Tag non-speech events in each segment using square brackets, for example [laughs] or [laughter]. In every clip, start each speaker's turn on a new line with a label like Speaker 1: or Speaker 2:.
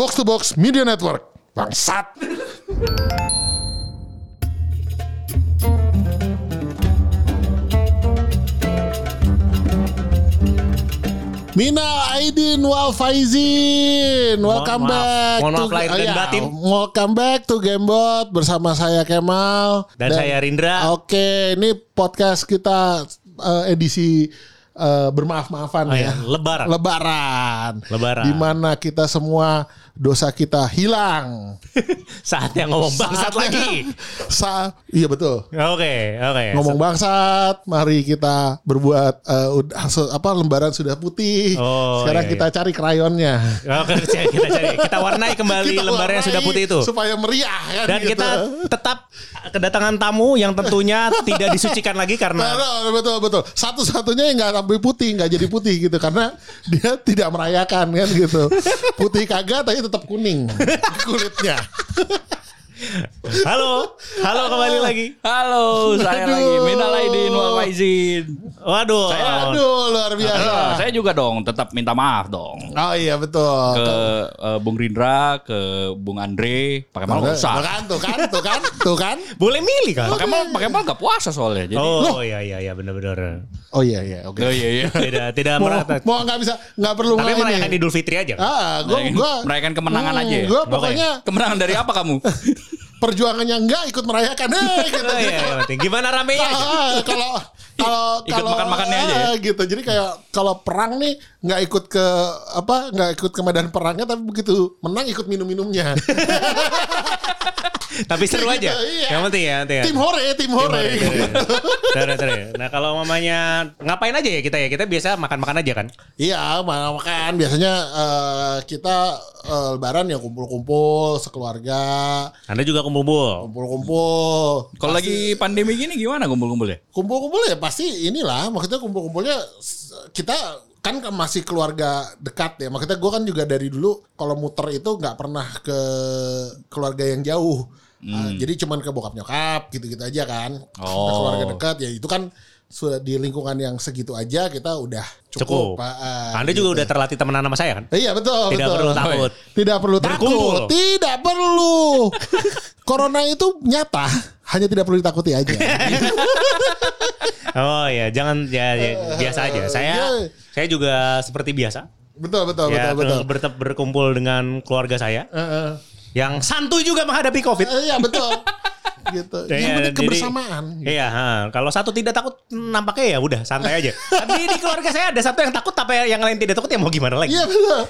Speaker 1: Box to Box Media Network. Bangsat. Mina Aidin wal Faizin Welcome
Speaker 2: Mohon
Speaker 1: back
Speaker 2: Mohon maaf
Speaker 1: to-
Speaker 2: lahir dan
Speaker 1: oh, iya.
Speaker 2: batin.
Speaker 1: Welcome back to Gamebot Bersama saya Kemal
Speaker 2: Dan saya Rindra.
Speaker 1: Oke ini podcast kita eh, edisi eh, bermaaf-maafan
Speaker 2: Oh
Speaker 1: ya
Speaker 2: ya, Lebaran.
Speaker 1: Lebaran
Speaker 2: Lebaran.
Speaker 1: Di mana kita semua dosa kita hilang [laughs]
Speaker 2: Saatnya ngomong bangsat
Speaker 1: Saatnya-
Speaker 2: lagi. [laughs]
Speaker 1: Sa Iya betul
Speaker 2: Oke, oke.
Speaker 1: ngomong bangsat, mari kita berbuat udah se- apa lembaran sudah putih.
Speaker 2: Oh,
Speaker 1: Sekarang
Speaker 2: iya,
Speaker 1: kita cari krayonnya.
Speaker 2: Oke, kita cari. Kita warnai kembali [laughs]
Speaker 1: Kita
Speaker 2: lembar yang sudah putih itu.
Speaker 1: supaya meriah kan
Speaker 2: Dan
Speaker 1: gitu.
Speaker 2: kita tetap kedatangan tamu yang tentunya tidak disucikan lagi karena
Speaker 1: Betul, betul, betul. Satu-satunya yang nggak sampai putih, nggak jadi putih gitu karena dia tidak merayakan kan gitu. Putih kagak, tapi tetap kuning [laughs] kulitnya. [laughs]
Speaker 2: Halo, halo kembali lagi.
Speaker 3: Halo, saya
Speaker 1: Aduh.
Speaker 3: lagi Minal Aidin wal Faizin.
Speaker 2: Waduh.
Speaker 1: Aduh, luar biasa.
Speaker 3: Ah, saya juga dong tetap minta maaf dong
Speaker 1: Oh iya betul.
Speaker 3: ke eh, Bung Rindra, ke Bung Andre, pakai mal
Speaker 1: Tuh
Speaker 3: nggak usah.
Speaker 1: kan, tuh kan, tuh kan, tuh kan.
Speaker 2: Boleh milih kan?
Speaker 3: Pakai mal, pakai mal nggak puasa soalnya. Jadi,
Speaker 2: Oh iya iya iya benar-benar.
Speaker 1: Oh iya iya, oke.
Speaker 3: oh iya iya. [laughs]
Speaker 2: Tidak tidak
Speaker 1: Mau,
Speaker 2: merata.
Speaker 1: mau nggak bisa, nggak perlu
Speaker 2: Tapi merayakan. Idul Fitri aja. kan?
Speaker 1: Ah, gua
Speaker 3: Merayakan-
Speaker 1: gua
Speaker 3: merayakan kemenangan aja ya?
Speaker 1: Gua pokoknya
Speaker 3: Kemenangan dari apa kamu? [laughs]
Speaker 1: perjuangannya enggak ikut merayakan. Eh, [laughs] gitu.
Speaker 2: Oh, iya, iya. Gimana ramenya aja?
Speaker 1: Ah, kalau kalau [laughs]
Speaker 3: Ikut
Speaker 1: kalau
Speaker 3: makan-makannya aja ya?
Speaker 1: ah, gitu. Jadi kayak kalau perang nih nggak ikut ke apa nggak ikut ke medan perangnya tapi begitu menang ikut minum-minumnya. [laughs]
Speaker 2: Tapi seru aja.
Speaker 1: Iya.
Speaker 2: Yang penting ya, penting ya.
Speaker 1: tim hore, tim hore. gitu.
Speaker 2: Terus, terus. Nah kalau mamanya ngapain aja ya kita ya? Kita biasa makan-makan aja kan?
Speaker 1: Iya, ma- makan biasanya eh, kita eh, lebaran ya kumpul-kumpul sekeluarga,
Speaker 2: Anda juga kumpul-kumpul.
Speaker 1: kumpul-kumpul.
Speaker 3: Kalau lagi pandemi gini gimana kumpul-kumpul ya?
Speaker 1: kumpul-kumpul ya pasti inilah maksudnya kumpul-kumpulnya kita kan masih keluarga dekat ya maksudnya gue kan juga dari dulu kalau muter itu nggak pernah ke keluarga yang jauh Uh, jadi cuman ke bokap nyokap gitu-gitu aja kan
Speaker 3: Oh.
Speaker 1: keluarga dekat ya itu kan sudah di lingkungan yang segitu aja kita udah cukup,
Speaker 2: Cukup.
Speaker 1: Ah,
Speaker 2: Anda
Speaker 1: gitu.
Speaker 2: juga udah terlatih temenan sama saya kan?
Speaker 1: Iya betul
Speaker 2: Tidak
Speaker 1: betul.
Speaker 2: perlu takut.
Speaker 1: Tidak perlu
Speaker 2: Berkumpul.
Speaker 1: takut. Tidak perlu. [laughs] Corona itu nyata, hanya tidak perlu ditakuti aja. [laughs]
Speaker 2: Oh ya, jangan ya, ya, biasa aja. [laughs] Saya
Speaker 1: iya.
Speaker 2: saya juga seperti biasa.
Speaker 1: betul betul
Speaker 2: ya,
Speaker 1: betul betul.
Speaker 2: berkumpul dengan keluarga saya
Speaker 1: Eh, eh.
Speaker 2: yang santuy juga menghadapi Covid.
Speaker 1: Eh, Iya betul. Gitu.
Speaker 2: Ya,
Speaker 1: yang penting
Speaker 2: jadi-
Speaker 1: kebersamaan.
Speaker 2: Iya, ha. kalau satu tidak takut nampaknya ya udah santai aja. Tapi di keluarga saya ada satu yang takut tapi yang lain tidak takut ya mau gimana lagi?
Speaker 1: Iya betul.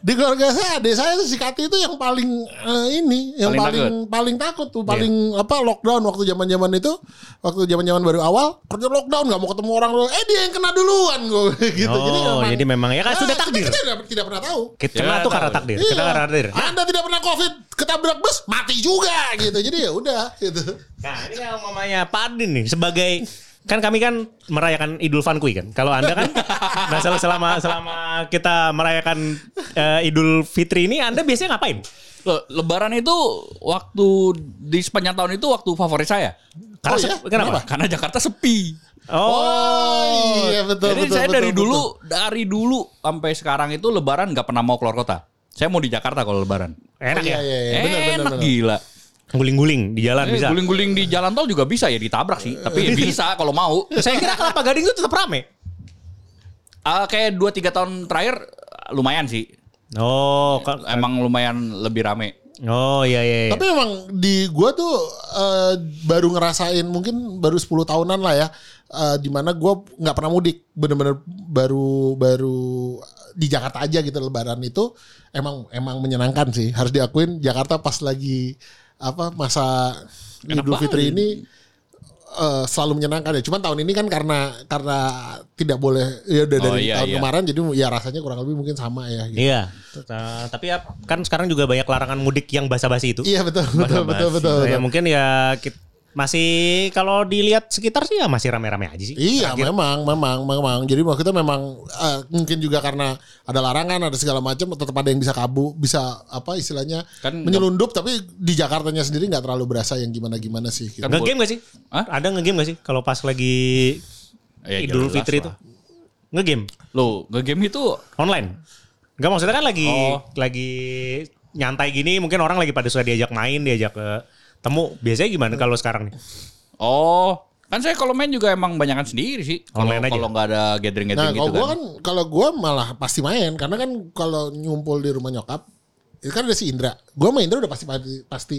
Speaker 1: Di keluarga saya, adik saya si Kati itu yang paling eh, ini, yang
Speaker 3: Paling
Speaker 1: paling paling takut tuh, paling apa lockdown waktu zaman-zaman itu, waktu zaman-zaman baru awal kerja lockdown nggak mau ketemu orang, eh dia yang kena duluan gue [laughs] gitu.
Speaker 2: Oh, jadi memang ya kan sudah
Speaker 1: Ah,
Speaker 2: takdir.
Speaker 1: Kita tidak, tidak pernah tahu.
Speaker 2: Kita
Speaker 3: Ya,
Speaker 2: kena tuh karena takdir.
Speaker 1: Iya.
Speaker 2: Kita karena takdir. Nah,
Speaker 1: Anda tidak pernah covid, ketabrak bus, mati juga gitu. Jadi ya udah gitu.
Speaker 2: Nah ini kalau mamanya Pak Adin nih sebagai kan kami kan merayakan Idul Fitri kan. Kalau anda kan, [laughs] nah sel- selama selama kita merayakan eh, Idul Fitri ini, anda biasanya ngapain?
Speaker 3: Le- Lebaran itu waktu di sepanjang tahun itu waktu favorit saya.
Speaker 2: Karena
Speaker 1: Oh, iya?
Speaker 2: kenapa?
Speaker 3: Karena Jakarta sepi.
Speaker 1: Oh, iya betul
Speaker 3: Jadi
Speaker 1: betul.
Speaker 3: saya
Speaker 1: betul,
Speaker 3: dari
Speaker 1: betul.
Speaker 3: dulu dari dulu sampai sekarang itu Lebaran nggak pernah mau keluar kota. Saya mau di Jakarta kalau Lebaran.
Speaker 2: Enak
Speaker 1: Iya
Speaker 2: ya,
Speaker 1: iya iya benar benar
Speaker 3: Enak
Speaker 1: benar.
Speaker 3: gila.
Speaker 2: Guling-guling di jalan
Speaker 3: Eh,
Speaker 2: bisa.
Speaker 3: Guling-guling di jalan tol juga bisa ya ditabrak sih. Tapi ya [laughs] bisa kalau mau.
Speaker 2: Saya kira Kelapa Gading itu tetap rame.
Speaker 3: Ah, kayak 2-3 tahun terakhir lumayan sih.
Speaker 2: Oh,
Speaker 3: Emang lumayan lebih rame.
Speaker 2: oh iya iya. iya.
Speaker 1: Tapi emang di gua tuh eh, baru ngerasain mungkin baru 10 tahunan lah ya. eh, di mana gua nggak pernah mudik, bener-bener baru baru di Jakarta aja gitu lebaran itu emang emang menyenangkan sih. Harus diakuin Jakarta pas lagi apa masa
Speaker 3: Enak
Speaker 1: Idul
Speaker 3: banget.
Speaker 1: Fitri ini eh, selalu menyenangkan ya. Cuman tahun ini kan karena karena tidak boleh ya udah
Speaker 3: Oh,
Speaker 1: dari
Speaker 3: iya,
Speaker 1: tahun
Speaker 3: iya.
Speaker 1: kemarin jadi ya rasanya kurang lebih mungkin sama ya gitu.
Speaker 2: Iya. Nah, tapi ya kan sekarang juga banyak larangan mudik yang basa-basi itu.
Speaker 1: Iya betul betul betul betul.
Speaker 2: Nah, ya
Speaker 1: betul.
Speaker 2: mungkin ya kit- masih kalau dilihat sekitar sih ya masih rame-rame aja sih.
Speaker 1: Iya
Speaker 2: Akhir-
Speaker 1: memang memang memang jadi maksudnya memang eh, mungkin juga karena ada larangan ada segala macam tetap ada yang bisa kabu bisa apa istilahnya
Speaker 3: Kan
Speaker 1: menyelundup tapi di Jakartanya sendiri nggak terlalu berasa yang gimana gimana sih gitu.
Speaker 2: Nge-game gak sih?
Speaker 3: Hah?
Speaker 2: Ada nge-game gak sih? Kalau pas lagi
Speaker 3: Ya,
Speaker 2: Idul
Speaker 3: jelas
Speaker 2: Fitri
Speaker 3: lah.
Speaker 2: itu. Nge-game
Speaker 3: Loh, nge-game itu
Speaker 2: online. Enggak maksudnya kan lagi
Speaker 3: Oh.
Speaker 2: lagi nyantai gini mungkin orang lagi pada suka diajak main, diajak ke temu. Biasanya gimana kalau sekarang nih?
Speaker 3: Oh, kan saya kalau main juga emang banyakan sendiri sih. Kalau kalau nggak ada
Speaker 1: Nah,
Speaker 3: gathering-gathering
Speaker 1: kalau
Speaker 3: gitu
Speaker 1: gue
Speaker 3: kan.
Speaker 1: kan, kalau gue malah pasti main karena kan kalau nyumpul di rumah nyokap itu kan ada si Indra. Gue sama Indra udah pasti pasti, pasti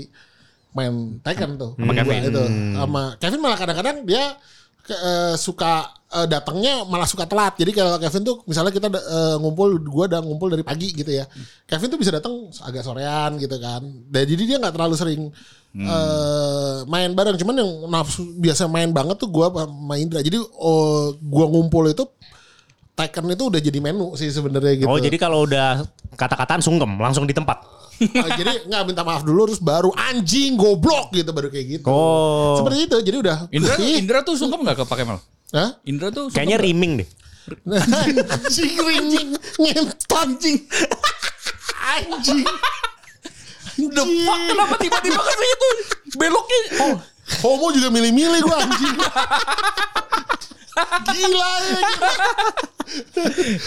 Speaker 1: main Tekken tuh. Sama
Speaker 2: Kevin.
Speaker 1: Itu. Sama Kevin malah kadang-kadang dia ke- eh, suka eh, datangnya malah suka telat. Jadi kalau Kevin tuh misalnya kita eh, ngumpul, gue udah ngumpul dari pagi gitu ya. Kevin tuh bisa datang agak sorean gitu kan. Dan jadi dia nggak terlalu sering eh, main bareng. Cuman yang nafsu biasa main banget tuh gue sama Indra. Jadi oh, gue ngumpul itu Tekken itu udah jadi menu sih sebenarnya gitu.
Speaker 2: Oh, jadi kalau udah kata-kataan sungkem langsung di tempat.
Speaker 1: Oh, jadi nggak minta maaf dulu terus baru anjing goblok gitu baru kayak gitu.
Speaker 2: Oh.
Speaker 1: Seperti itu. Jadi udah
Speaker 3: Indra,
Speaker 1: Ih,
Speaker 3: Indra tuh sungkem nggak ke Pak Kemal?
Speaker 1: Hah?
Speaker 3: Indra tuh sungkem
Speaker 2: Kayaknya riming deh. [laughs]
Speaker 1: anjing ringing ngentot anjing. Anjing.
Speaker 3: The fuck kenapa tiba-tiba ke situ? Beloknya. Oh,
Speaker 1: Homo juga milih-milih gua anjing. Gila ya. Gila.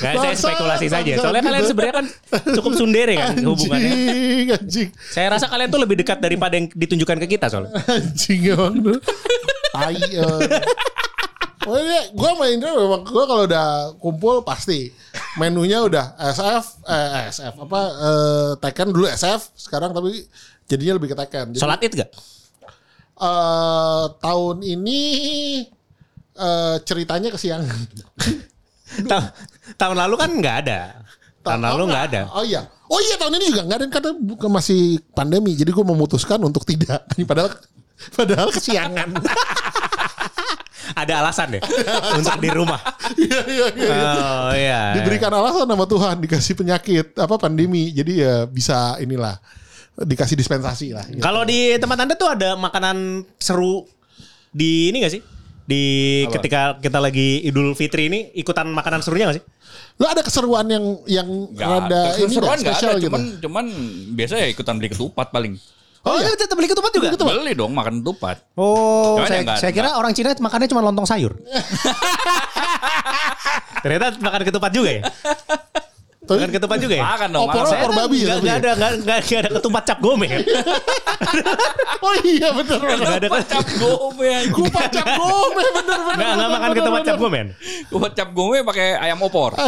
Speaker 2: Nggak, saya spekulasi saja. Soalnya kalian sebenarnya kan cukup sundere kan hubungannya.
Speaker 1: Anjing, anjing.
Speaker 2: Saya rasa kalian tuh lebih dekat daripada yang ditunjukkan ke kita soalnya.
Speaker 1: Anjing emang tuh. [laughs] Tai. Oh iya, gue main Indra memang gue kalau udah kumpul pasti menunya udah SF, eh SF apa eh, Tekken dulu SF sekarang tapi jadinya lebih ke Tekken. Jadi,
Speaker 2: Sholat id gak?
Speaker 1: eh, tahun ini eh, ceritanya kesiangan. [laughs]
Speaker 2: Ta- tahun lalu kan nggak ada. Tahun lalu nggak ada.
Speaker 1: Oh iya. Oh iya tahun ini juga nggak ada karena bukan masih pandemi. Jadi gue memutuskan untuk tidak. [laughs] Padahal padahal kesiangan. [laughs]
Speaker 2: Ada alasan deh untuk di rumah.
Speaker 1: Iya iya iya.
Speaker 2: Oh iya.
Speaker 1: Diberikan alasan sama Tuhan dikasih penyakit apa pandemi. Jadi ya bisa inilah dikasih dispensasi lah. gitu.
Speaker 2: Kalau di tempat anda tuh ada makanan seru di ini gak sih? Di
Speaker 3: Apa?
Speaker 2: ketika kita lagi Idul Fitri ini ikutan makanan serunya gak sih?
Speaker 1: Lo ada keseruan yang yang rada
Speaker 3: ada.
Speaker 1: ini
Speaker 3: Keseruan
Speaker 1: nggak
Speaker 3: nggak
Speaker 1: spesial
Speaker 3: ada.
Speaker 1: gitu.
Speaker 3: Cuman, cuman biasa ya ikutan beli ketupat paling.
Speaker 2: Oh, iya. tetap beli ketupat juga.
Speaker 3: Beli dong makan ketupat.
Speaker 2: Oh,
Speaker 3: Cuman
Speaker 2: saya,
Speaker 3: ya nggak-
Speaker 2: saya kira orang Cina makannya cuma lontong sayur. [laughs] Ternyata makan ketupat juga ya? Makan ketupat juga ya?
Speaker 3: Makan dong.
Speaker 1: Opor, opor babi ya ya?
Speaker 2: ada nggak nggak ada ketupat cap gome kan? [laughs]
Speaker 1: Oh iya bener bener.
Speaker 2: Nggak ada
Speaker 3: Cap gome.
Speaker 1: Gue pacak gome bener bener.
Speaker 2: nggak nggak makan ketupat cap gome?
Speaker 3: Gua cap gome pakai ayam opor. [laughs]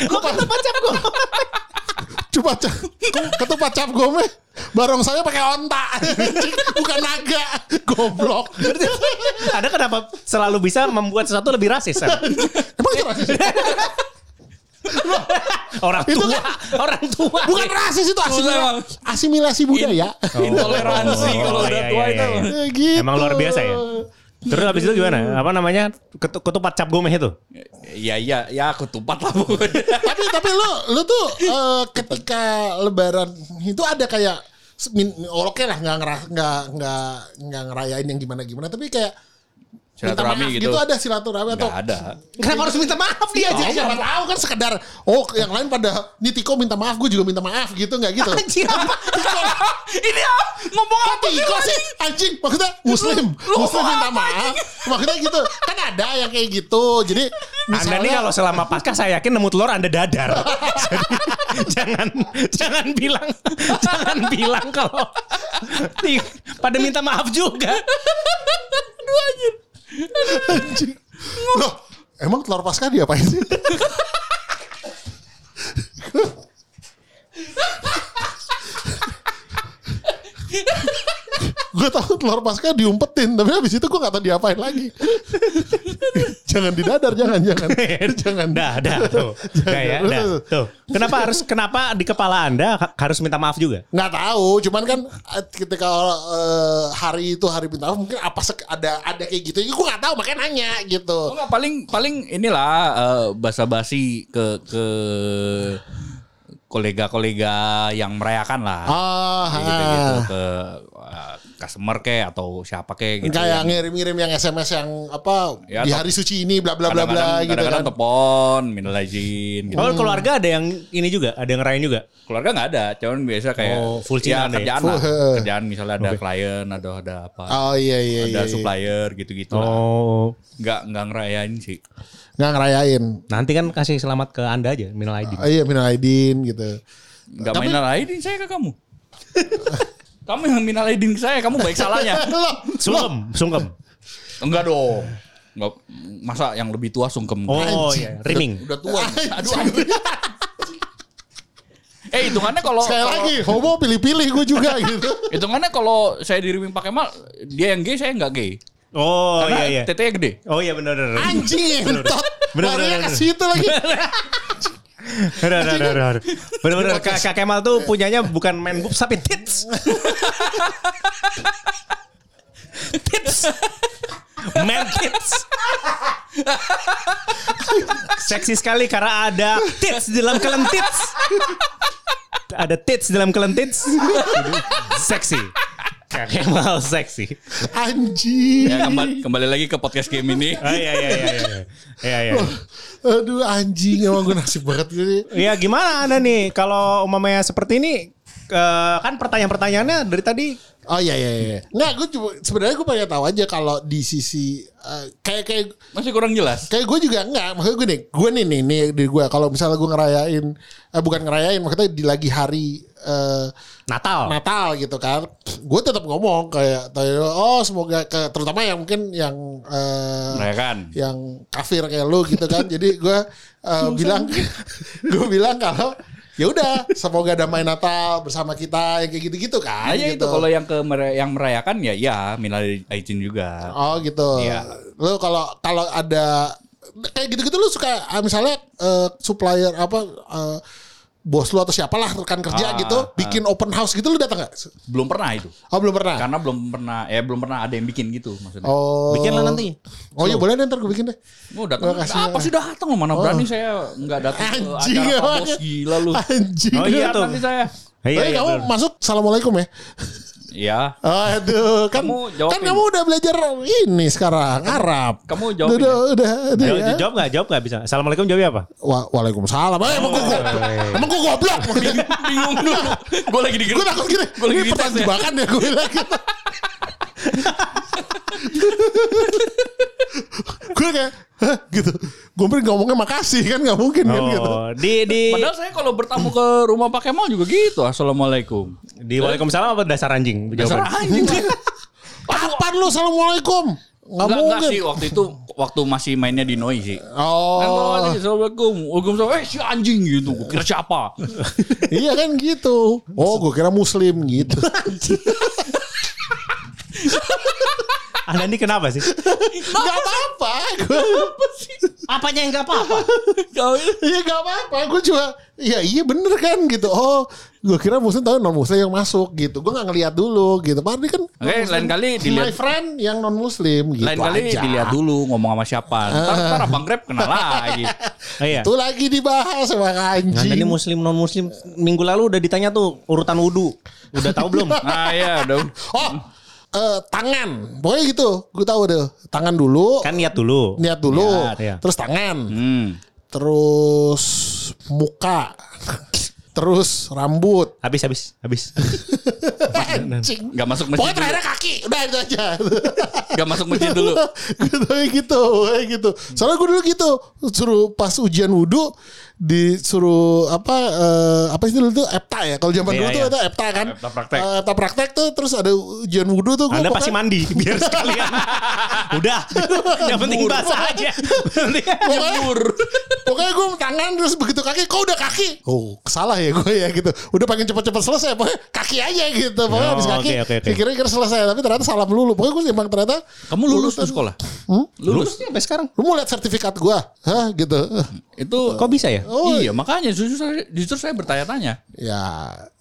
Speaker 2: Kok ketupat cap gome?
Speaker 1: Cuma cap, ketupat cap gome. Barong saya pakai onta. [laughs] Bukan naga. Goblok.
Speaker 2: Ada kenapa selalu bisa membuat sesuatu lebih rasis?
Speaker 1: Emang itu rasis? [laughs]
Speaker 2: orang
Speaker 1: Itu
Speaker 2: tua,
Speaker 1: kan-
Speaker 2: orang tua.
Speaker 1: Bukan rasis itu asimilasi, asimilasi budaya.
Speaker 3: Intoleransi
Speaker 2: Oh,
Speaker 3: kalau udah
Speaker 2: iya,
Speaker 3: tua
Speaker 2: iya,
Speaker 3: itu.
Speaker 2: iya.
Speaker 1: Ya gitu.
Speaker 2: Emang luar biasa ya? Terus habis itu gimana? Apa namanya? Ketu- Ketupat cap gome itu?
Speaker 3: Iya iya ya ketupat lah pokoknya. [laughs]
Speaker 1: tapi tapi lu lu tuh eh, ketika lebaran itu ada kayak min- oke lah nggak nggak nggak nggak ngerayain yang gimana gimana tapi kayak
Speaker 3: Silaturahmi gitu.
Speaker 1: gitu ada silaturahmi atau
Speaker 3: Enggak ada.
Speaker 2: Kenapa harus minta maaf dia
Speaker 1: Ya, siapa tahu kan sekedar oh yang lain pada nih Tiko minta maaf gue juga minta maaf gitu nggak gitu
Speaker 2: Anjir apa? [laughs]
Speaker 3: Ini ah, ngomong apa sih?
Speaker 1: Tiko sih anjing maksudnya muslim muslim minta
Speaker 3: apa,
Speaker 1: maaf maksudnya gitu kan ada yang kayak gitu jadi
Speaker 2: Anda nih kalau selama pasca saya yakin nemu telur Anda dadar. [laughs] Jadi, jangan jangan bilang jangan bilang kalau pada minta maaf juga.
Speaker 3: Aduh anjir.
Speaker 1: Loh, emang telur pasca diapain sih? gue tahu telur pasca diumpetin, tapi habis itu gue gak tahu diapain lagi. Jangan didadar, jangan, jangan, [laughs] jangan.
Speaker 2: Dah, dah tuh. Dah ya, dah. Tuh. Kenapa harus kenapa di kepala Anda ha- harus minta maaf juga?
Speaker 1: Nggak tahu, cuman kan eh, ketika eh, hari itu hari minta maaf mungkin apa sek- ada ada kayak gitu. Gue nggak tahu makanya nanya gitu.
Speaker 3: Oh, enggak, paling paling inilah eh, basa-basi ke ke kolega-kolega yang merayakan lah.
Speaker 1: Ah,
Speaker 3: gitu gitu
Speaker 1: ah.
Speaker 3: ke uh, customer kayak atau siapa kayak gitu.
Speaker 1: kayak
Speaker 3: yang-
Speaker 1: ngirim-ngirim yang SMS yang apa
Speaker 3: Ya,
Speaker 1: di hari suci ini bla bla bla bla
Speaker 3: kadang-kadang
Speaker 1: gitu kan.
Speaker 3: kadang-kadang telepon, minal izin gitu.
Speaker 2: Oh keluarga ada yang ini juga, ada yang ngerayain juga.
Speaker 3: Keluarga nggak ada, cuman biasa kayak
Speaker 2: Oh, full
Speaker 3: ya, kerjaan
Speaker 1: Full,
Speaker 3: lah.
Speaker 1: heeh.
Speaker 3: Kerjaan misalnya ada klien, ada ada apa.
Speaker 1: Oh iya iya
Speaker 3: ada
Speaker 1: iya. iya.
Speaker 3: supplier gitu-gitu lah.
Speaker 2: Oh,
Speaker 3: Nggak nggak ngerayain sih.
Speaker 1: Nggak ngerayain.
Speaker 2: nanti kan kasih selamat ke anda aja, minal aidin.
Speaker 1: Oh, iya minal aidin gitu.
Speaker 3: Nggak minal aidin saya ke kamu. [laughs] kamu yang minal aidin ke saya, kamu baik salahnya. [laughs]
Speaker 2: Sungkem, sungkem.
Speaker 3: Enggak dong. Enggak masa yang lebih tua sungkem.
Speaker 2: Oh iya, riming.
Speaker 3: Udah tua. Aduh. anjing. [laughs] eh hitungannya kalau
Speaker 1: sekali
Speaker 3: kalau-
Speaker 1: lagi homo pilih-pilih gue juga gitu.
Speaker 3: hitungannya kalau saya diriming pakai mal, dia yang gay, saya nggak gay.
Speaker 2: Oh
Speaker 3: Karena
Speaker 2: iya iya.
Speaker 3: tetenya gede.
Speaker 2: Oh iya benar benar.
Speaker 1: Anjing entot.
Speaker 2: Bener,
Speaker 1: Larinya
Speaker 2: bener,
Speaker 1: ke situ lagi.
Speaker 2: Benar benar benar. Benar benar. Kak Kemal tuh punyanya bukan main boobs tapi tits. tits. Man tits. Seksi sekali karena ada tits di dalam kelentits. Ada tits di dalam kelentits. Seksi. Kak Kemal seksi.
Speaker 1: Anjing.
Speaker 3: Ya kembali, kembali lagi ke podcast game ini. [laughs]
Speaker 2: Oh iya iya iya iya. Iya iya.
Speaker 1: Aduh anjing emang gue nasib banget gini.
Speaker 2: Ya gimana anda nih kalau umpamanya seperti ini eh, kan pertanyaan-pertanyaannya dari tadi
Speaker 1: Oh iya iya iya. Nggak gue cuma sebenarnya gue pengen tahu aja kalau di sisi eh, kayak kayak
Speaker 3: Masih kurang jelas.
Speaker 1: kayak gue juga enggak maksudnya gue nih gue nih nih nih di gue kalau misalnya gue ngerayain eh, bukan ngerayain maksudnya di lagi hari eh,
Speaker 2: Natal.
Speaker 1: Natal gitu kan gue tetap ngomong kayak oh semoga ke, terutama yang mungkin yang eh,
Speaker 3: Merayakan.
Speaker 1: yang kafir kayak lu gitu kan jadi gue eh, bilang gue bilang kalau ya udah semoga damai Natal bersama kita yang kayak gitu-gitu kan
Speaker 3: Nah, ya
Speaker 1: gitu.
Speaker 3: itu kalau yang ke yang merayakan ya ya minal aidin juga.
Speaker 1: Oh gitu.
Speaker 3: Iya.
Speaker 1: Lu kalau kalau ada kayak gitu-gitu lu suka ah, misalnya eh, supplier apa eh, bos lu atau siapalah rekan kerja
Speaker 3: Ah,
Speaker 1: gitu bikin open house gitu lu datang nggak?
Speaker 3: Belum pernah itu.
Speaker 1: Oh belum pernah.
Speaker 3: Karena belum pernah ya belum pernah ada yang bikin gitu maksudnya.
Speaker 1: Oh.
Speaker 2: Bikin lah nanti.
Speaker 1: Oh iya boleh deh, ntar gue bikin deh.
Speaker 3: Oh, datang.
Speaker 1: Makasih
Speaker 3: Apa sih datang lo mana berani saya nggak datang ke
Speaker 1: Anjing,
Speaker 3: acara Pak
Speaker 1: emang.
Speaker 3: Bos gila lu.
Speaker 1: Anjing.
Speaker 2: Oh iya tuh.
Speaker 3: nanti saya.
Speaker 2: Iya,
Speaker 1: Tapi
Speaker 2: iya,
Speaker 1: kamu
Speaker 2: bener.
Speaker 1: masuk assalamualaikum ya.
Speaker 3: Iya.
Speaker 1: Aduh, kan
Speaker 3: Kamu jawabin.
Speaker 1: kan kamu udah belajar ini sekarang Arab.
Speaker 3: Kamu jawabin
Speaker 1: Udah, udah, udah,
Speaker 2: Jawab,
Speaker 1: ya.
Speaker 2: jawab gak? Jawab gak bisa? Assalamualaikum jawabnya apa?
Speaker 1: Wa- Waalaikumsalam. Eh, emang gue emang gue goblok. [laughs]
Speaker 3: Bingung dulu. Gue lagi di
Speaker 1: gue takut gini.
Speaker 3: Gue lagi
Speaker 1: pertanyaan jebakan ya gue bilang gitu. gue kayak Hah? gitu. Gue pikir ngomongnya makasih kan nggak mungkin kan gitu.
Speaker 2: Oh, di di
Speaker 3: Padahal saya kalau bertamu ke rumah Pak Kemal juga gitu. Assalamualaikum.
Speaker 2: Di Waalaikumsalam apa dasar anjing?
Speaker 3: Dasar
Speaker 2: Jawaban.
Speaker 3: anjing. [laughs]
Speaker 1: Kapan lu assalamualaikum? Nggak
Speaker 3: Enggak, enggak
Speaker 1: mungkin.
Speaker 3: sih waktu itu waktu masih mainnya di Noi sih.
Speaker 1: Oh,
Speaker 3: Kan Assalamualaikum. Waalaikumsalam. Eh si anjing gitu. Gue kira siapa? [laughs]
Speaker 1: iya kan gitu. Oh, gue kira muslim gitu. [laughs]
Speaker 2: Anda ini kenapa sih?
Speaker 1: Gak apa-apa. Gue
Speaker 2: Apanya yang gak apa-apa?
Speaker 1: Iya gak apa-apa. Gue cuma, ya iya bener kan gitu. Oh, gue kira muslim tapi non muslim yang masuk gitu. Gue gak ngeliat dulu gitu. Padahal kan.
Speaker 3: Oke, lain kali
Speaker 1: My
Speaker 3: dilihat
Speaker 1: friend yang non muslim gitu
Speaker 3: lain kali
Speaker 1: aja.
Speaker 3: dilihat dulu ngomong sama siapa. Ntar, ntar abang Grab kenal lagi.
Speaker 2: Oh, [laughs] iya.
Speaker 1: Itu lagi dibahas sama anjing.
Speaker 2: ini muslim non muslim minggu lalu udah ditanya tuh urutan wudhu. Udah tahu belum?
Speaker 3: Nah [laughs] ya udah.
Speaker 1: Oh, eh, tangan. Pokoknya gitu. Gue tahu deh. Tangan dulu.
Speaker 2: Kan niat dulu.
Speaker 1: Niat dulu.
Speaker 2: Niat, iya.
Speaker 1: Terus tangan.
Speaker 3: Hmm.
Speaker 1: Terus muka. Terus rambut.
Speaker 2: Habis habis habis. [laughs]
Speaker 1: Anjing.
Speaker 3: Gak masuk masjid
Speaker 1: Pokoknya terakhir kaki. Udah itu aja.
Speaker 3: Gak masuk masjid dulu. [laughs]
Speaker 1: gitu gitu kayak gitu soalnya gue dulu gitu suruh pas ujian wudhu disuruh apa eh, apa sih dulu tuh epta ya kalau zaman
Speaker 2: Iya,
Speaker 1: dulu tuh
Speaker 2: iya.
Speaker 1: ada epta kan
Speaker 3: Epta praktek.
Speaker 1: Eh, epta praktek tuh terus ada ujian wudhu tuh gua
Speaker 2: Anda pasti mandi biar [laughs] sekalian. Udah. Yang penting basah aja. Penting- [laughs]
Speaker 1: Pokoknya, pokoknya gue tangan terus begitu kaki kok udah kaki oh salah ya gue ya gitu udah pengen cepet-cepet selesai pokoknya kaki aja gitu pokoknya
Speaker 2: Oh,
Speaker 1: habis kaki
Speaker 2: oke, oke, oke.
Speaker 1: kira-kira selesai tapi ternyata salah melulu pokoknya gue emang ternyata
Speaker 3: Kamu lulus tuh sekolah?
Speaker 2: Lulus nih sampai sekarang.
Speaker 1: lu mau lihat sertifikat gue hah gitu
Speaker 3: Itu
Speaker 2: Kok bisa ya?
Speaker 1: Oh.
Speaker 3: iya makanya justru saya, justru saya bertanya-tanya.
Speaker 1: Ya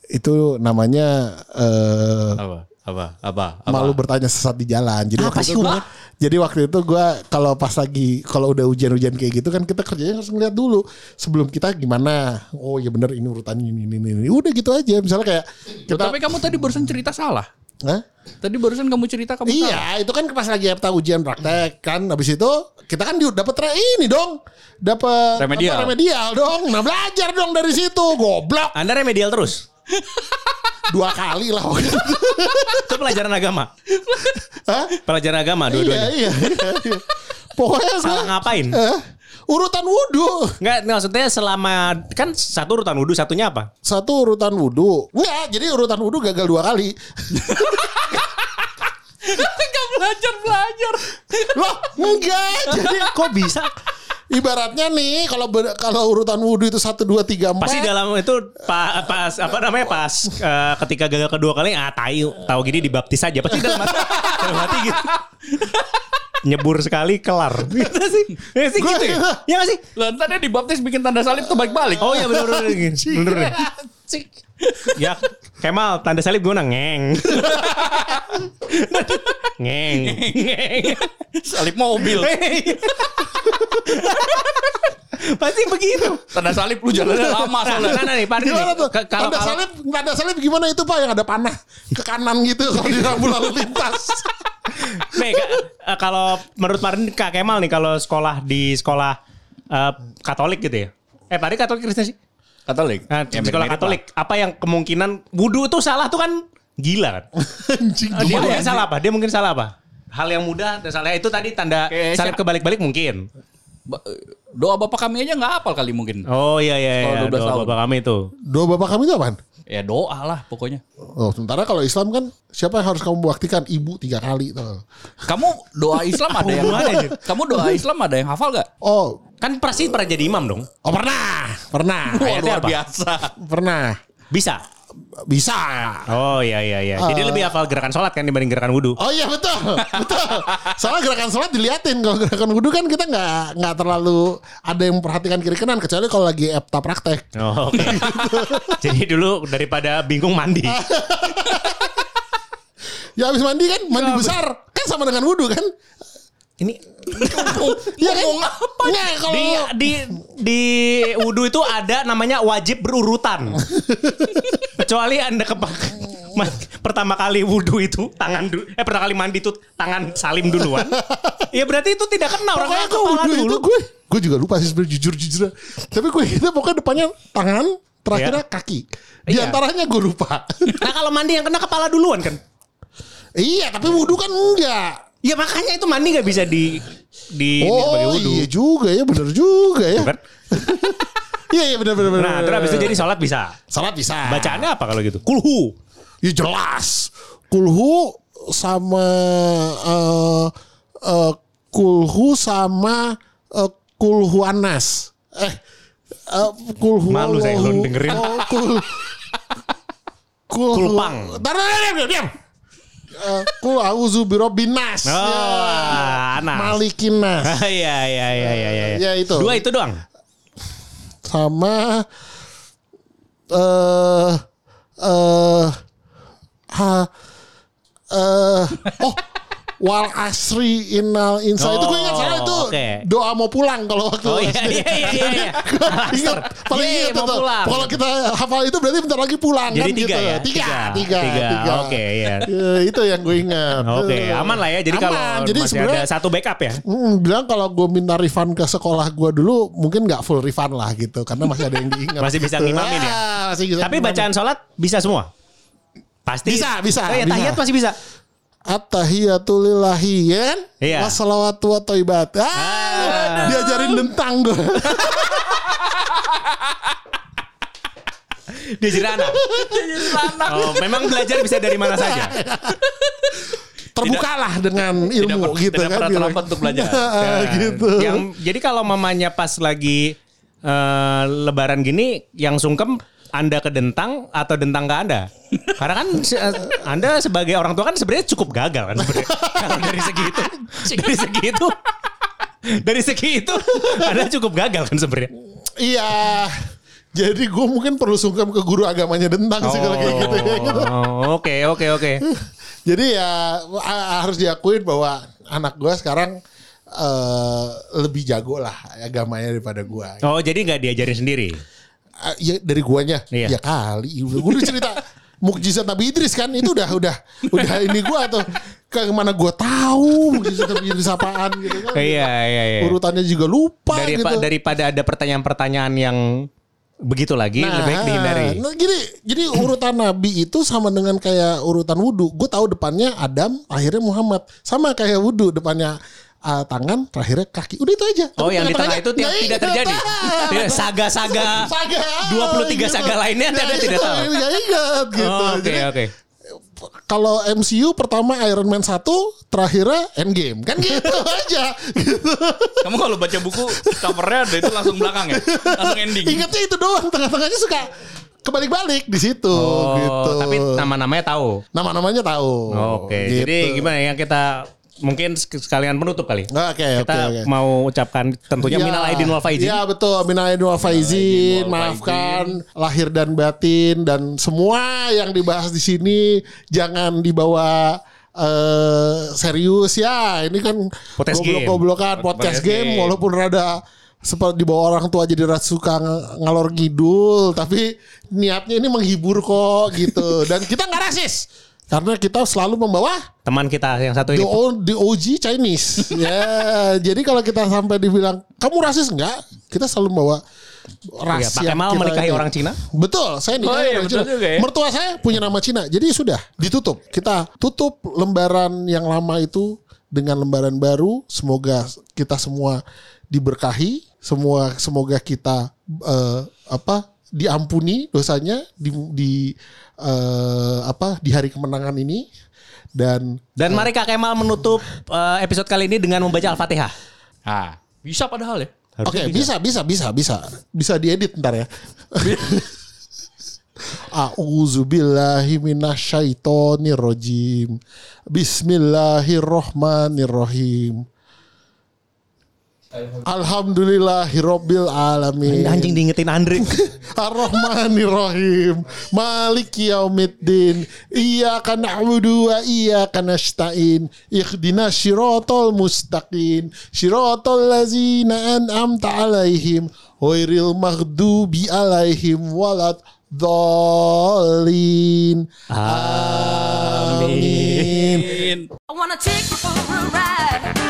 Speaker 1: itu namanya eh
Speaker 3: Apa? Apa? Apa? Apa?
Speaker 1: malu bertanya sesat di jalan. Jadi
Speaker 2: Apa
Speaker 1: waktu
Speaker 2: sih,
Speaker 1: itu gua, jadi waktu itu gua kalau pas lagi kalau udah hujan-hujan kayak gitu kan kita kerjanya harus ngeliat dulu sebelum kita gimana. Oh ya bener ini urutannya ini ini ini. Udah gitu aja. Misalnya kayak kita
Speaker 3: tapi kamu tadi barusan cerita salah.
Speaker 1: Hah?
Speaker 3: Tadi barusan kamu cerita kamu tahu.
Speaker 1: Iya, itu kan pas lagi EPTA ujian praktek kan. Habis itu kita kan di- dapat re- ini dong. Dapat
Speaker 3: Remedial.
Speaker 1: apa, remedial dong. Nah, belajar dong dari situ. Goblok.
Speaker 2: Anda remedial terus. [laughs]
Speaker 1: Dua kali lah.
Speaker 2: Itu pelajaran agama.
Speaker 1: Hah?
Speaker 2: Pelajaran agama
Speaker 1: Iya,
Speaker 2: dua-duanya.
Speaker 1: iya. iya. Pokoknya
Speaker 2: Salah
Speaker 1: gua-
Speaker 2: ngapain?
Speaker 1: Hah? Urutan wudhu.
Speaker 2: Enggak, maksudnya selama kan satu urutan wudhu, satunya apa?
Speaker 1: Satu urutan wudhu. Enggak, jadi urutan wudhu gagal dua kali.
Speaker 3: Gak belajar belajar.
Speaker 1: Loh, enggak. Jadi
Speaker 2: Kok bisa?
Speaker 1: ibaratnya nih kalau ber- kalau urutan wudhu itu satu dua tiga empat.
Speaker 2: Pasti dalam itu pa- pas apa namanya pas eh, ketika gagal kedua kali ah tahu tahu gini dibaptis aja pasti dalam hati, dalam hati gitu. Nyebur sekali kelar. [laughs] Gitu sih. Ya sih gitu ya. [laughs] Ya sih?
Speaker 3: Lah dibaptis bikin tanda salib tuh balik-balik.
Speaker 2: Oh iya bener bener bener. Bener. Ya Kemal tanda salib gimana ngeng. ngeng. Ngeng.
Speaker 3: salib mobil.
Speaker 2: Pasti begitu.
Speaker 3: Tanda salib lu jalannya lama soalnya.
Speaker 2: nah, nah, nih, Pak Adi
Speaker 1: Gimana
Speaker 2: nih.
Speaker 1: tuh?
Speaker 2: Ke- Kalau
Speaker 1: tanda
Speaker 2: kalau
Speaker 1: salib, tanda salib gimana itu Pak yang ada panah ke kanan gitu kalau di rambu lalu lintas.
Speaker 2: Nih, eh, kalau menurut Pak Adi, Kak Kemal nih kalau sekolah di sekolah eh, Katolik gitu ya. Eh, Pak Katolik Kristen sih?
Speaker 3: Katolik.
Speaker 2: Nah,
Speaker 3: Ya,
Speaker 2: sekolah Katolik, apa yang kemungkinan wudhu itu salah tuh kan gila kan?
Speaker 1: Anjing.
Speaker 2: Dia mungkin salah apa? Dia mungkin salah apa? Hal yang mudah dan salah itu tadi tanda
Speaker 3: Kayak
Speaker 2: salib kebalik-balik mungkin.
Speaker 3: Doa bapak kami aja nggak hafal kali mungkin.
Speaker 2: Oh iya iya
Speaker 3: Sekolah
Speaker 2: iya.
Speaker 3: 12
Speaker 2: Doa
Speaker 3: tahun.
Speaker 2: bapak kami itu.
Speaker 1: Doa bapak kami itu apaan?
Speaker 3: Ya doa lah pokoknya.
Speaker 1: Oh, sementara kalau Islam kan siapa yang harus kamu baktikan? Ibu tiga kali tuh.
Speaker 3: Kamu doa Islam ada yang [laughs]
Speaker 2: Hubungannya,
Speaker 3: Kamu doa Islam ada yang hafal gak?
Speaker 1: Oh,
Speaker 2: Kan pasti pernah jadi imam dong.
Speaker 1: oh pernah, pernah,
Speaker 2: Ayatnya
Speaker 3: luar
Speaker 2: apa?
Speaker 3: biasa.
Speaker 1: pernah.
Speaker 2: Bisa.
Speaker 1: Bisa.
Speaker 2: Oh iya iya iya. Jadi lebih hafal gerakan sholat kan dibanding gerakan wudhu.
Speaker 1: Oh iya betul, betul. Soalnya gerakan sholat diliatin. Kalau gerakan wudhu kan kita nggak nggak terlalu ada yang memperhatikan kiri kanan kecuali kalau lagi epta praktek.
Speaker 2: Oh, oke. Jadi dulu daripada bingung mandi.
Speaker 1: Ya habis mandi kan, mandi besar kan sama dengan wudhu kan?
Speaker 2: Ini
Speaker 1: Iya kan? Nggak, kalau
Speaker 2: di di di wudhu itu ada namanya wajib berurutan. [laughs] Kecuali anda kepak ma- pertama kali wudhu itu tangan dulu eh pertama kali mandi itu tangan salim duluan. [laughs] Ya berarti itu tidak kena orang
Speaker 1: pokoknya gue
Speaker 2: kepala
Speaker 1: wudhu itu
Speaker 2: dulu.
Speaker 1: gue gue juga lupa sih sebenarnya jujur jujur. Tapi gue itu pokoknya depannya tangan, terakhirnya kaki. Di
Speaker 2: Iya.
Speaker 1: antaranya gue lupa.
Speaker 2: Nah kalau mandi yang kena kepala duluan kan.
Speaker 1: iya, tapi wudhu kan enggak.
Speaker 2: Ya makanya itu mandi nggak bisa di di, di sebagai
Speaker 1: Oh
Speaker 2: wudhu.
Speaker 1: iya juga ya, bener juga ya.
Speaker 2: Kan? [laughs]
Speaker 1: Iya iya bener bener.
Speaker 2: Nah, terus habis itu jadi sholat bisa.
Speaker 1: Salat bisa.
Speaker 2: Bacaannya apa kalau gitu? Kulhu.
Speaker 1: Ya jelas. Kulhu sama eh eh, kulhu sama eh, kulhu anas. Eh eh, kulhu
Speaker 2: Malu saya
Speaker 1: Allahu- [laughs]
Speaker 2: dengerin.
Speaker 1: Oh, kul [laughs] kulhu.
Speaker 2: Kulpang.
Speaker 1: Tar, tar, tar, diam, diam. Eh, Kul auzu birobbin nas.
Speaker 2: Oh,
Speaker 1: Ya.
Speaker 2: Anas.
Speaker 1: Malikin nas. [laughs]
Speaker 2: Iya iya iya iya iya.
Speaker 1: Ya, itu.
Speaker 2: Dua itu doang.
Speaker 1: sama eh eh ha eh oh wal asri innal insa itu gue ingat
Speaker 2: Oh,
Speaker 1: salah itu
Speaker 2: oke.
Speaker 1: doa mau pulang kalau waktu
Speaker 2: Oh iya
Speaker 1: SD.
Speaker 2: iya iya iya. iya. [laughs]
Speaker 1: ingat paling
Speaker 2: Yeay,
Speaker 1: ingat kalau kita hafal itu berarti bentar lagi pulang
Speaker 2: Jadi
Speaker 1: kan
Speaker 2: tiga
Speaker 1: gitu
Speaker 2: ya?
Speaker 1: tiga
Speaker 2: Tiga.
Speaker 1: tiga,
Speaker 2: Tiga. Oke, iya. [laughs]
Speaker 1: Ya, itu yang gue ingat
Speaker 2: Oke,
Speaker 1: Eh,
Speaker 2: aman lah ya. Jadi kalau
Speaker 1: aman. jadi
Speaker 2: masih ada satu backup ya.
Speaker 1: Mm, bilang kalau gue minta refund ke sekolah gue dulu mungkin nggak full refund lah gitu karena masih ada yang diingat [laughs]
Speaker 2: Masih bisa ngimamin ya?
Speaker 1: masih bisa
Speaker 2: Tapi
Speaker 1: ngimamin.
Speaker 2: bacaan sholat bisa semua. Pasti
Speaker 1: Bisa, bisa,
Speaker 2: Oh, ya, tahiyat pasti bisa.
Speaker 1: At-tahiyatu lillahi ya kan?
Speaker 2: Iya.
Speaker 1: Wassalawatu wa thayyibat. Ah,
Speaker 2: Ah.
Speaker 1: diajarin dentang gue.
Speaker 2: Dia jadi anak. Oh, memang belajar bisa dari mana saja.
Speaker 1: Terbukalah dengan ilmu
Speaker 3: per-
Speaker 1: gitu
Speaker 3: tidak
Speaker 1: kan.
Speaker 3: pernah
Speaker 1: bilang.
Speaker 3: terlambat untuk belajar. [laughs]
Speaker 1: Ah, gitu.
Speaker 2: Yang jadi kalau mamanya pas lagi eh, lebaran gini yang sungkem anda ke Dentang atau Dentang ke Anda? Karena kan se- Anda sebagai orang tua kan sebenarnya cukup gagal kan sebenarnya. Kalau dari segi itu. Dari segi itu. Dari segi itu Anda cukup gagal kan sebenarnya.
Speaker 1: Iya. Jadi gue mungkin perlu sungkem ke guru agamanya dentang sih kalau kayak gitu. gitu.
Speaker 2: Oh, Oke, oke, oke.
Speaker 1: Jadi ya harus diakuin bahwa anak gue sekarang eh, lebih jago lah agamanya daripada gue.
Speaker 2: Oh, jadi nggak diajarin sendiri?
Speaker 1: Ah, ya dari guanya
Speaker 2: Iya.
Speaker 1: ya kali gue udah cerita mukjizat Nabi Idris kan itu udah udah udah ini gua tuh ke mana gua tahu mukjizat Nabi Idris apaan gitu kan.
Speaker 2: Iya iya iya.
Speaker 1: Urutannya juga lupa
Speaker 2: Daripa-
Speaker 1: gitu.
Speaker 2: Daripada ada pertanyaan-pertanyanyaan yang begitu lagi lebih baik dihindari.
Speaker 1: Nah, gini, jadi urutan Nabi itu sama dengan kayak urutan wudhu. Gue tahu depannya Adam, akhirnya Muhammad. Sama kayak wudhu, depannya uh, tangan, terakhirnya kaki. Udah itu aja.
Speaker 2: Oh,
Speaker 1: Tapi
Speaker 2: yang di tengah itu tidak,
Speaker 1: nggak
Speaker 2: tidak
Speaker 1: ingat.
Speaker 2: terjadi. Tidak, Saga-saga.
Speaker 1: Saga.
Speaker 2: 23 saga lainnya Anda
Speaker 1: Nggak
Speaker 2: tidak tahu.
Speaker 1: Nggak ingat gitu.
Speaker 2: Oh, Oke
Speaker 1: Jadi,
Speaker 2: oke.
Speaker 1: Kalau MCU pertama Iron Man 1, terakhirnya Endgame. Kan gitu [laughs] aja. Gitu.
Speaker 3: Kamu kalau baca buku covernya ada itu langsung belakang ya, langsung ending.
Speaker 1: Ingatnya itu doang. Tengah-tengahnya suka kebalik-balik di situ.
Speaker 2: Oh,
Speaker 1: gitu.
Speaker 2: tapi nama-namanya tahu.
Speaker 1: Nama-namanya tahu.
Speaker 2: Oke.
Speaker 1: Gitu.
Speaker 2: Jadi gimana yang kita mungkin sek- sekalian penutup kali.
Speaker 1: Oke,
Speaker 2: kita
Speaker 1: oke, oke.
Speaker 2: mau ucapkan tentunya
Speaker 1: Ya,
Speaker 2: minal aidin wal faizin.
Speaker 1: Ya betul, minal aidin wal faizin. Maafkan lahir dan batin dan semua yang dibahas di sini jangan dibawa eh serius ya. Ini kan
Speaker 2: Podcast game.
Speaker 1: goblok-goblokan podcast game walaupun rada seperti dibawa orang tua jadi suka ng- ngalor ngidul tapi niatnya ini menghibur kok gitu dan kita nggak rasis karena kita selalu membawa
Speaker 2: Teman kita yang satu
Speaker 1: the,
Speaker 2: ini.
Speaker 1: o- the OG Chinese. [laughs] ya, jadi kalau kita sampai dibilang kamu rasis enggak? Kita selalu bawa ras
Speaker 2: Iya, Pak
Speaker 1: yang
Speaker 2: Kemal
Speaker 1: kita
Speaker 2: menikahi
Speaker 1: ini.
Speaker 2: orang Cina.
Speaker 1: Betul, saya nikahi
Speaker 3: Oh iya,
Speaker 1: orang Cina.
Speaker 3: juga ya.
Speaker 1: Mertua saya punya nama Cina. Jadi sudah ditutup. Kita tutup lembaran yang lama itu dengan lembaran baru. Semoga kita semua diberkahi, semua semoga kita eh, apa diampuni dosanya di di eh, apa di hari kemenangan ini dan
Speaker 2: Dan mari Kak Kemal menutup eh, episode kali ini dengan membaca Al-Fatihah.
Speaker 3: Ah, bisa padahal ya.
Speaker 1: Oke, bisa. bisa, bisa, bisa, bisa, diedit ntar ya. [laughs] A'udzubillahi minasyaitonirrajim. Bismillahirrahmanirrahim. Alhamdulillahirabbil alamin.
Speaker 2: Anjing diingetin Andre. [laughs]
Speaker 1: Ar-Rahmanir-Rahim Maliki yaumiddin Iyaka na'budu wa iyaka nasta'in Ikhdina syiratal mustaqim Syiratal lazina an'amta alaihim Wairil maghdubi alaihim Walad Dhalin Amin
Speaker 2: Amin.
Speaker 4: I wanna take you for a ride.